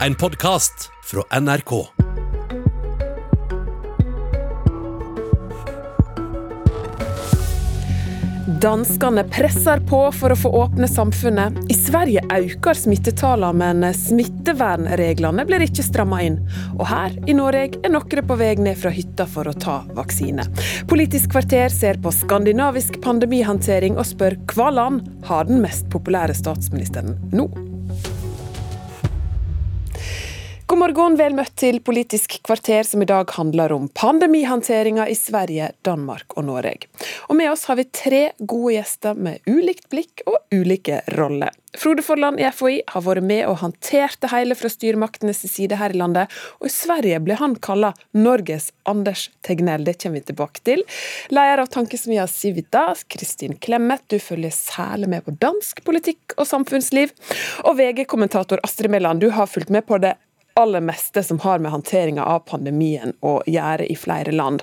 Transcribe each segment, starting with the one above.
En podkast fra NRK. Danskene presser på for å få åpne samfunnet. I Sverige øker smittetallene, men smittevernreglene blir ikke stramma inn. Og her i Norge er noen på vei ned fra hytta for å ta vaksine. Politisk kvarter ser på skandinavisk pandemihåndtering og spør hva land har den mest populære statsministeren nå. Morgen, vel møtt til Politisk kvarter, som i dag handler om pandemihåndteringa i Sverige, Danmark og Norge. Og med oss har vi tre gode gjester med ulikt blikk og ulike roller. Frode Forland i FHI har vært med og håndtert det hele fra styremaktenes side her i landet, og i Sverige ble han kalla Norges Anders Tegnell. Det kommer vi tilbake til. Leder av tankesmia Civita, Kristin Clemet, du følger særlig med på dansk politikk og samfunnsliv. Og VG-kommentator Astrid Mæland, du har fulgt med på det aller meste som har med håndteringa av pandemien å gjøre i flere land.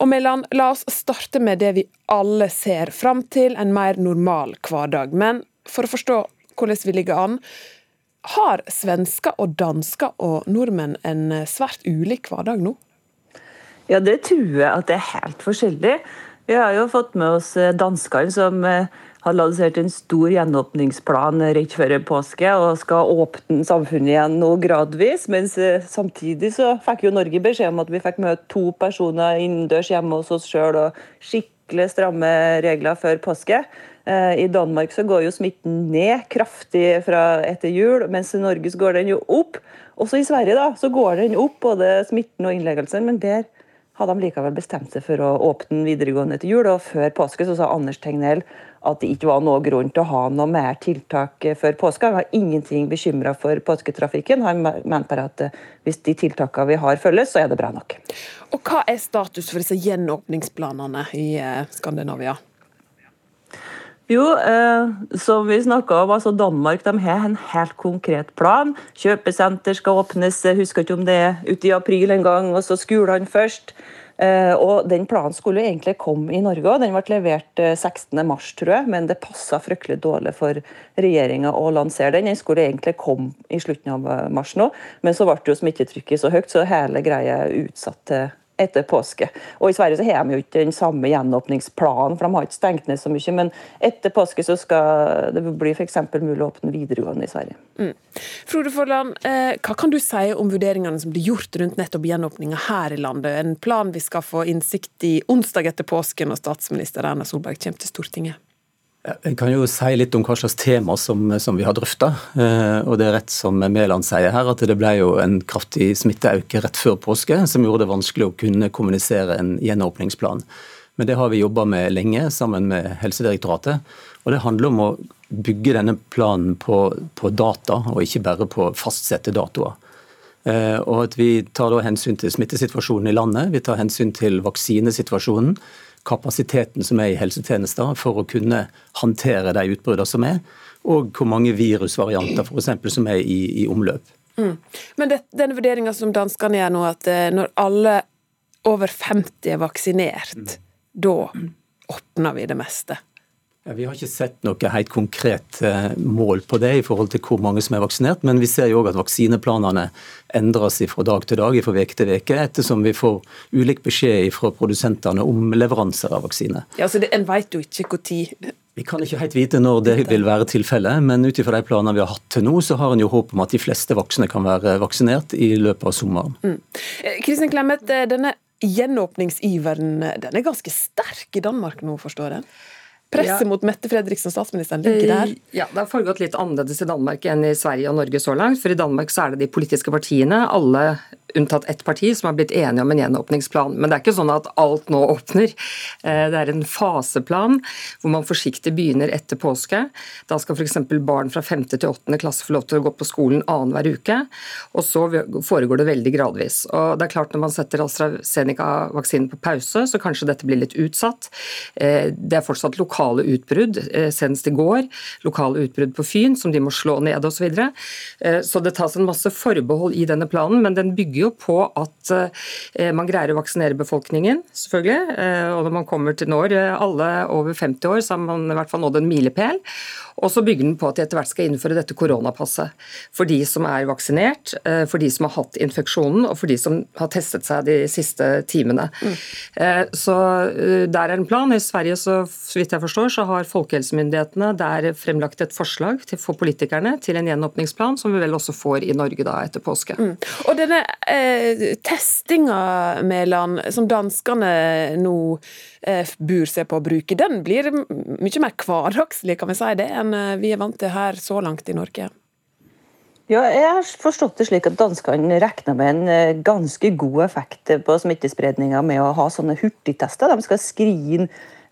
Og Mellan, la oss starte med det vi alle ser fram til, en mer normal hverdag. Men for å forstå hvordan vi ligger an, har svensker og dansker og nordmenn en svært ulik hverdag nå? Ja, det tror jeg at det er helt forskjellig. Vi har jo fått med oss danskene som har lansert en stor gjenåpningsplan rett før påske og skal åpne samfunnet igjen nå gradvis. Mens samtidig så fikk jo Norge beskjed om at vi fikk møte to personer innendørs hjemme hos oss sjøl og skikkelig stramme regler før påske. I Danmark så går jo smitten ned kraftig fra etter jul, mens i Norge så går den jo opp. Også i Sverige da, så går den opp, både smitten og innleggelsen, men der har de likevel bestemt seg for å åpne videregående etter jul. og Før påske så sa Anders Tegnell at det ikke var noe grunn til å ha noe mer tiltak før påske. Han var ingenting bekymra for påsketrafikken. Han mente bare at hvis de tiltakene vi har følges, så er det bra nok. Og Hva er status for disse gjenåpningsplanene i Skandinavia? Jo, eh, som vi snakka om, altså Danmark de har en helt konkret plan. Kjøpesenter skal åpnes, jeg husker ikke om det er ute i april en gang, og så skolene først. Eh, og Den planen skulle egentlig komme i Norge òg. Den ble levert 16.3, tror jeg, men det passa fryktelig dårlig for regjeringa å lansere den. Den skulle egentlig komme i slutten av mars nå, men så ble jo smittetrykket så høyt, så hele greia er utsatt til etter påske. Og I Sverige så har de jo ikke den samme gjenåpningsplanen, for de har ikke stengt ned så mye. Men etter påske så skal det bli f.eks. mulig å åpne videregående i Sverige. Mm. Frode Forland, eh, hva kan du si om vurderingene som blir gjort rundt nettopp gjenåpninga her i landet? En plan vi skal få innsikt i onsdag etter påske, når statsminister Erna Solberg kommer til Stortinget? Jeg kan jo si litt om hva slags tema som, som vi har drøfta. Eh, og det er rett som Mæland sier her, at det ble jo en kraftig smitteauke rett før påske, som gjorde det vanskelig å kunne kommunisere en gjenåpningsplan. Men det har vi jobba med lenge, sammen med Helsedirektoratet. Og det handler om å bygge denne planen på, på data, og ikke bare på fastsette datoer. Eh, og at vi tar da hensyn til smittesituasjonen i landet, vi tar hensyn til vaksinesituasjonen kapasiteten som er i helsetjenester for å kunne håndtere de utbruddene som er, og hvor mange virusvarianter for eksempel, som er i, i omløp. Mm. Men det, den vurderinga som danskene gjør nå, at eh, når alle over 50 er vaksinert, mm. da åpner vi det meste? Vi har ikke sett noe helt konkret eh, mål på det i forhold til hvor mange som er vaksinert, men vi ser jo òg at vaksineplanene endres fra dag til dag, fra uke til uke, ettersom vi får ulik beskjed fra produsentene om leveranser av vaksine. Ja, så det, En vet jo ikke når vi kan ikke helt vite når det vil være tilfellet, men ut ifra de planene vi har hatt til nå, så har en jo håp om at de fleste voksne kan være vaksinert i løpet av sommeren. Mm. Eh, Kristin Clemet, eh, denne gjenåpningsiveren den er ganske sterk i Danmark nå, forstår jeg? Presset ja. mot Mette Fredriksen, statsministeren, ligger der? Eh, ja, Det har foregått litt annerledes i Danmark enn i Sverige og Norge så langt. For i Danmark så er det de politiske partiene, alle unntatt ett parti, som har blitt enige om en gjenåpningsplan. Men det er ikke sånn at alt nå åpner. Eh, det er en faseplan hvor man forsiktig begynner etter påske. Da skal f.eks. barn fra 5. til 8. klasse få lov til å gå på skolen annenhver uke. Og så foregår det veldig gradvis. Og det er klart Når man setter AstraZeneca-vaksinen på pause, så kanskje dette blir litt utsatt. Eh, det er fortsatt lokale utbrudd, eh, senest i går. Lokale utbrudd på Fyn som de må slå ned osv. Så, videre. så det tas en masse forbehold i denne planen, men den bygger jo jo på at man greier å vaksinere befolkningen, selvfølgelig. Og når man kommer til når alle over 50 år, så har man i hvert fall nådd en milepæl. Og så bygger den på at de etter hvert skal innføre dette koronapasset. For de som er vaksinert, eh, for de som har hatt infeksjonen og for de som har testet seg de siste timene. Mm. Så eh, der er en plan. I Sverige så, så vidt jeg forstår, så har folkehelsemyndighetene der fremlagt et forslag til, for politikerne til en gjenåpningsplan, som vi vel også får i Norge da etter påske. Mm. Og denne eh, testinga, Mæland, som danskene nå eh, bur seg på å bruke, den blir mye mer hverdagslig, kan vi si det, enn eh, vi er vant til her så langt i Norge? Ja, jeg har forstått det slik at Danskene regner med en eh, ganske god effekt på smittespredninga med å ha sånne hurtigtester. De skal skrine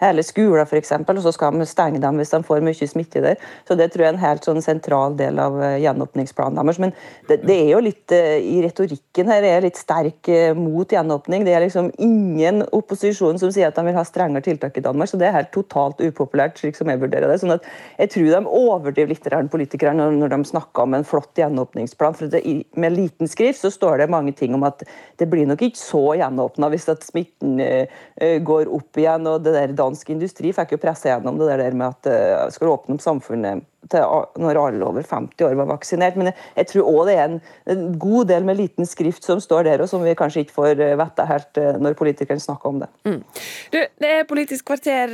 hele skoler f.eks., og så skal de stenge dem hvis de får mye smitte der. Så Det tror jeg er en helt sånn sentral del av eh, gjenåpningsplanen deres. Men det, det, er jo litt eh, i retorikken her er litt sterk eh, mot gjenåpning. Det er liksom ingen opposisjon som sier at de vil ha strengere tiltak i Danmark, så det er helt totalt upopulært, slik som jeg vurderer det. sånn at Jeg tror de overdriver litt politikerne når, når, de snakker om en flott gjenåpningsplan. for det, Med liten skrift så står det mange ting om at det blir nok ikke så gjenåpna hvis at smitten går opp igjen. og det der dansk industri fikk jo presse gjennom det der med at det uh, skal åpne opp samfunnet til når alle over 50 år var vaksinert. Men jeg tror òg det er en, god del med liten skrift som står der, og som vi kanskje ikke får uh, vite helt uh, når politikerne snakker om det. Mm. Du, det er Politisk kvarter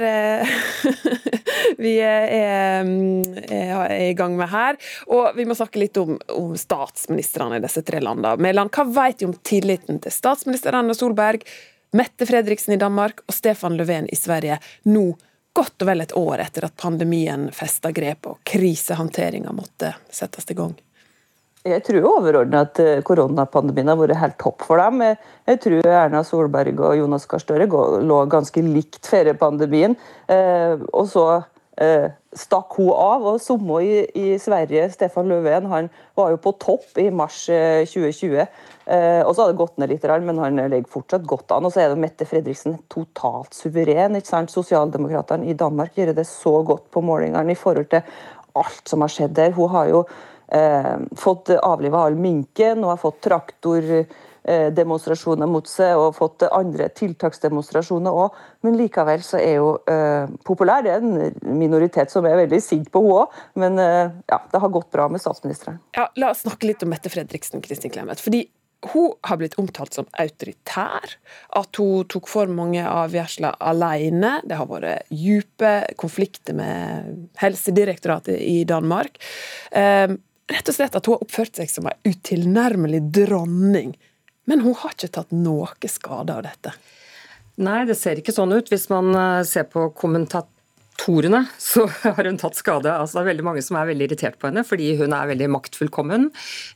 vi er, mm, er, er, i gang med her. Og vi må snakke litt om, om statsministrene i disse tre landene. Mæland, hva vet du om tilliten til statsminister Erna Solberg? Mette Fredriksen i Danmark og Stefan Löfven i Sverige nå godt og vel et år etter at pandemien festa grep og krisehåndteringa måtte settes i gang? Jeg tror overordnet at eh, koronapandemien har vært helt topp for dem. Jeg tror Erna Solberg og Jonas Gahr Støre lå ganske likt før pandemien. Eh, og så eh, stakk hun av. Og samme i, Sverige, Stefan Löfven, han var jo på topp i mars 2020. Eh, og så har det gått ned litt, men han ligger fortsatt godt an. Og så er det Mette Fredriksen totalt suveren. ikke sant? Sosialdemokratene i Danmark gjør det så godt på målingene i forhold til alt som har skjedd der. Hun har jo eh, fått avliva all minken, hun har fått traktordemonstrasjoner mot seg og fått andre tiltaksdemonstrasjoner òg. Men likevel så er hun eh, populær. Det er en minoritet som er veldig sint på henne òg. Men eh, ja, det har gått bra med statsministeren. Ja, La oss snakke litt om Mette Fredriksen. Kristin Clemet. Fordi hun har blitt omtalt som autoritær. At hun tok for mange avgjørelser alene. Det har vært dype konflikter med Helsedirektoratet i Danmark. Ehm, rett og slett at hun har oppført seg som en utilnærmelig dronning. Men hun har ikke tatt noe skade av dette. Nei, det ser ikke sånn ut. Hvis man eh, ser på kommentat torene så har hun tatt skade. Altså, det er veldig mange som er veldig irritert på henne fordi hun er veldig maktfullkommen.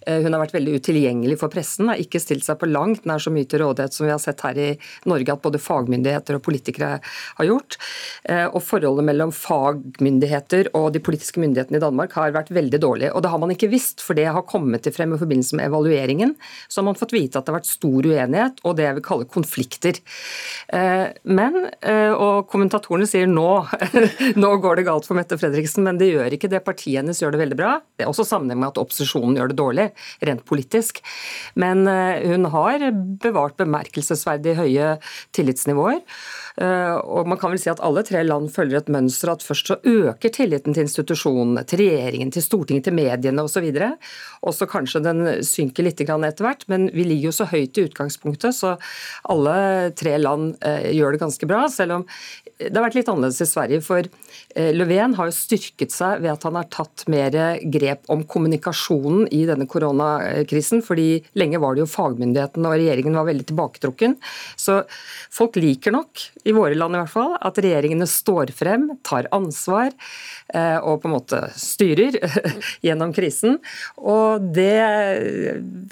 Eh, hun har vært veldig utilgjengelig for pressen, har ikke stilt seg på langt nær så mye til rådighet som vi har sett her i Norge at både fagmyndigheter og politikere har gjort. Eh, og forholdet mellom fagmyndigheter og de politiske myndighetene i Danmark har vært veldig dårlig. Og det har man ikke visst, for det har kommet til frem i forbindelse med evalueringen. Så har man fått vite at det har vært stor uenighet og det jeg vil kalle konflikter. Eh, men, og kommentatorene sier nå nå går det galt for Mette Fredriksen, men det gjør ikke det. Partiet hennes gjør det veldig bra. Det er også sammenheng med at opposisjonen gjør det dårlig, rent politisk. Men eh, hun har bevart bemerkelsesverdig høye tillitsnivåer. Eh, og man kan vel si at alle tre land følger et mønster at først så øker tilliten til institusjonene, til regjeringen, til Stortinget, til mediene osv. Og så kanskje den synker litt etter hvert, men vi ligger jo så høyt i utgangspunktet, så alle tre land eh, gjør det ganske bra. Selv om det har vært litt annerledes i Sverige. For eh, Löfven har jo styrket seg ved at han har tatt mer grep om kommunikasjonen i denne koronakrisen. fordi lenge var det jo fagmyndighetene og regjeringen var veldig tilbaketrukken. Så folk liker nok i våre land i hvert fall, at regjeringene står frem, tar ansvar eh, og på en måte styrer gjennom krisen. Og det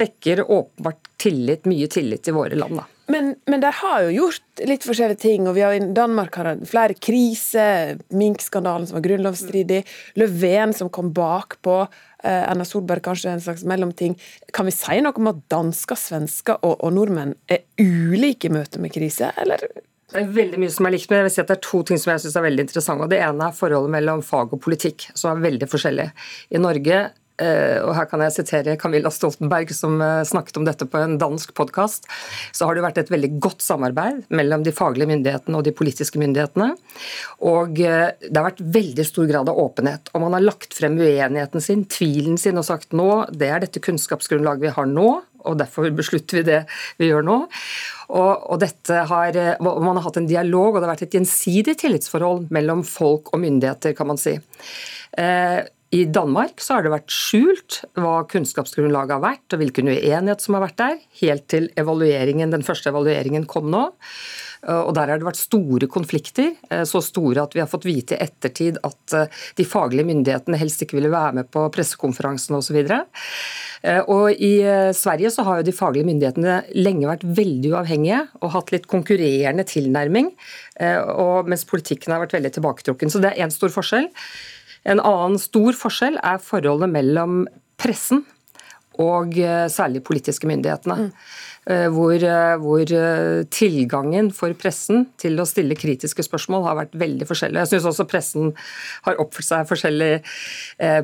vekker åpenbart tillit, mye tillit i våre land. da. Men, men de har jo gjort litt forskjellige ting. og har Danmark har flere kriser. Mink-skandalen som var grunnlovsstridig. Löfven som kom bakpå. Eh, Erna Solberg kanskje en slags mellomting. Kan vi si noe om at dansker, svensker og, og nordmenn er ulike i møte med krise, eller det er veldig mye som er likt, men jeg vil si at det er to ting som jeg synes er veldig interessante. og Det ene er forholdet mellom fag og politikk, som er veldig forskjellig. I Norge og her kan jeg sitere Camilla Stoltenberg som eh, snakket om dette på en dansk podkast, så har det vært et veldig godt samarbeid mellom de faglige myndighetene og de politiske myndighetene. Og det har vært veldig stor grad av åpenhet. Og man har lagt frem uenigheten sin, tvilen sin, og sagt nå, det er dette kunnskapsgrunnlaget vi har nå, og derfor beslutter vi det vi gjør nå. Og, og har, man har hatt en dialog, og det har vært et gjensidig tillitsforhold mellom folk og myndigheter, kan man si. Eh, i Danmark så har det vært skjult hva kunnskapsgrunnlaget har vært, og hvilken uenighet som har vært der, helt til evalueringen, den første evalueringen kom nå. Eh, og Der har det vært store konflikter, eh, så store at vi har fått vite i ettertid at eh, de faglige myndighetene helst ikke ville være med på pressekonferansen osv. I Sverige så har jo de faglige myndighetene lenge vært veldig uavhengige og hatt litt konkurrerende tilnærming, mens politikken har vært veldig tilbaketrukken. Så det er én stor forskjell. En annen stor forskjell er forholdet mellom pressen og eh, særlig politiske myndighetene. Mm. Eh, hvor, eh, hvor, tilgangen for pressen til å stille kritiske spørsmål har vært veldig forskjellig. Jeg syns også pressen har oppført seg forskjellig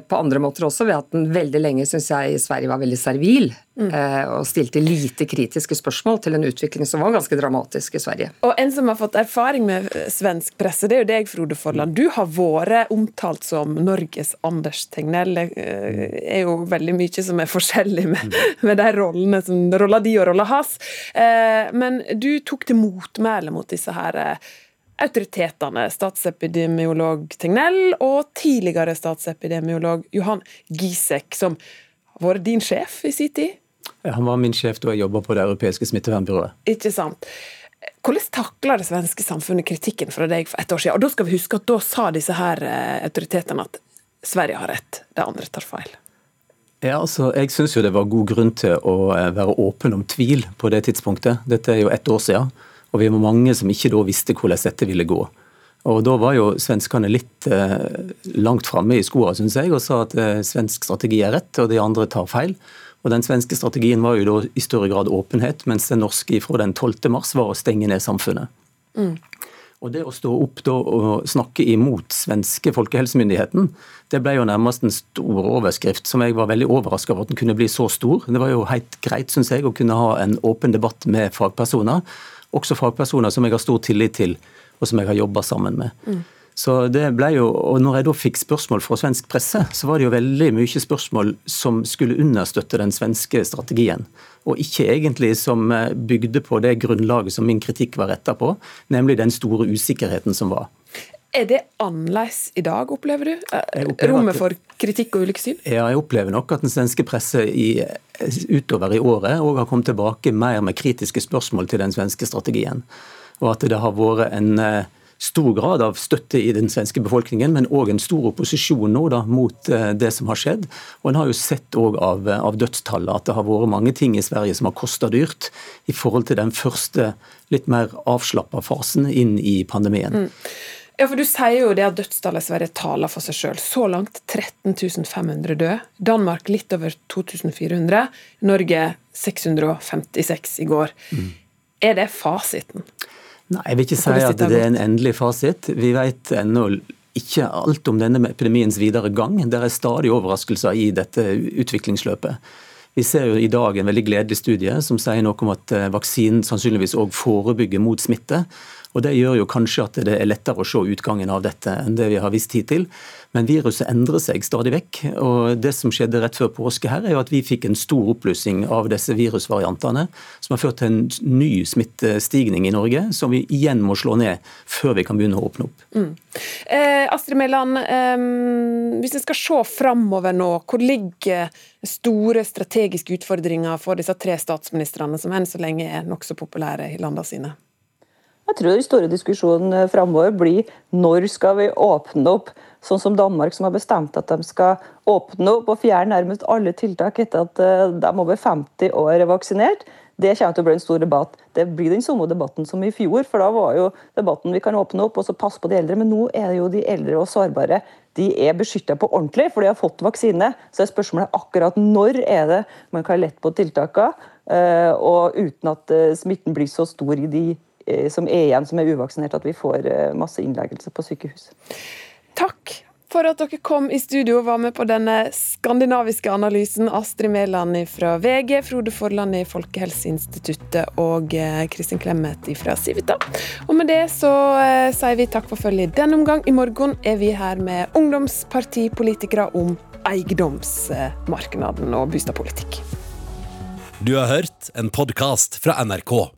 på andre måter også, ved at den veldig lenge synes jeg i Sverige var veldig servil mm. og stilte lite kritiske spørsmål til en utvikling som var ganske dramatisk i Sverige. Og En som har fått erfaring med svensk presse, det er jo deg, Frode Forland. Du har vært omtalt som Norges Anders Tegnell. Det er jo veldig mye som er forskjellig med, mm. med de rollene som rolla di og rolla hans. Eh, men du tok til motmæle mot disse her eh, autoritetene, statsepidemiolog Tegnell og tidligere statsepidemiolog Johan Gisek, som har vært din sjef i sin tid. Han var min sjef da jeg jobba på det europeiske smittevernbyrået. Ikke sant. Hvordan takla det svenske samfunnet kritikken fra deg for et år siden? Og da skal vi huske at da sa disse her eh, autoritetene at Sverige har rett, de andre tar feil. Ja, altså, Jeg syns det var god grunn til å eh, være åpen om tvil på det tidspunktet. Dette er jo ett år siden, og vi var mange som ikke da visste hvordan dette ville gå. Og Da var jo svenskene litt eh, langt framme i skoa, syns jeg, og sa at eh, svensk strategi er rett, og de andre tar feil. Og Den svenske strategien var jo da i større grad åpenhet, mens den norske fra den 12. mars var å stenge ned samfunnet. Mm. Og Det å stå opp da og snakke imot svenske folkehelsemyndigheten, det ble jo nærmest en stor overskrift som jeg var veldig overraska over at den kunne bli så stor. Det var jo helt greit, syns jeg, å kunne ha en åpen debatt med fagpersoner. Også fagpersoner som jeg har stor tillit til, og som jeg har jobba sammen med. Mm. Så det ble jo, og når jeg da fikk spørsmål fra svensk presse, så var det jo veldig mye spørsmål som skulle understøtte den svenske strategien. Og ikke egentlig som eh, bygde på det grunnlaget som min kritikk var retta på, nemlig den store usikkerheten som var. Er det annerledes i dag, opplever du? Opplever rommet for kritikk og ulike syn? Ja, jeg opplever nok at den svenske presse i, utover i året òg har kommet tilbake mer med kritiske spørsmål til den svenske strategien. Og at det har vært en eh, stor grad av støtte i den svenske befolkningen, men òg en stor opposisjon nå da, mot eh, det som har skjedd. Og En har jo sett òg av, av, dødstallet at det har vært mange ting i Sverige som har kosta dyrt, i forhold til den første litt mer avslappa fasen inn i pandemien. Mm. Ja, for Du sier jo det at dødstallet i Sverige taler for seg sjøl. Så langt 13 500 døde. Danmark litt over 2400. Norge 656 i går. Mm. Er det fasiten? Nei, Jeg vil ikke si at det er en endelig fasit. Vi vet ennå ikke alt om denne epidemiens videre gang. Det er stadig overraskelser i dette utviklingsløpet. Vi ser jo i dag en veldig gledelig studie som sier noe om at eh, vaksinen sannsynligvis òg forebygger mot smitte. Og Det gjør jo kanskje at det er lettere å se utgangen av dette enn det vi har visst hittil. Men viruset endrer seg stadig vekk. og Det som skjedde rett før påske her, er jo at vi fikk en stor oppblussing av disse virusvariantene, som har ført til en ny smittestigning i Norge, som vi igjen må slå ned før vi kan begynne å åpne opp. Mm. Eh, Astrid Mæland, eh, hvis vi skal se framover nå, hvor ligger store strategiske utfordringer for disse tre statsministrene, som enn så lenge er nokså populære i landene sine? Jeg tror den store diskusjonen eh, framover blir når skal vi åpne opp, sånn som Danmark som har bestemt at de skal åpne opp og fjerne nærmest alle tiltak etter at eh, de over 50 år er vaksinert. Det kommer til å bli en stor debatt. Det blir den samme debatten som i fjor. for Da var jo debatten vi kan åpne opp og så passe på de eldre. Men nå er det jo de eldre og sårbare. De er beskytta på ordentlig, for de har fått vaksine. Så er spørsmålet akkurat når er det man kan lette på tiltakene, eh, og uten at smitten blir så stor i de som er igjen, som er uvaksinert, at vi får eh, masse innleggelse på sykehus. Takk For at dere kom i studio, og var med på denne skandinaviske analysen Astrid Mæland fra VG, Frode Forland i Folkehelseinstituttet og eh, Kristin Clemet fra Civita. Og med det så eh, sier vi takk for følget i denne omgang. I morgen er vi her med ungdomspartipolitikere om eiendomsmarkedet og boligpolitikk. Du har hørt en podkast fra NRK.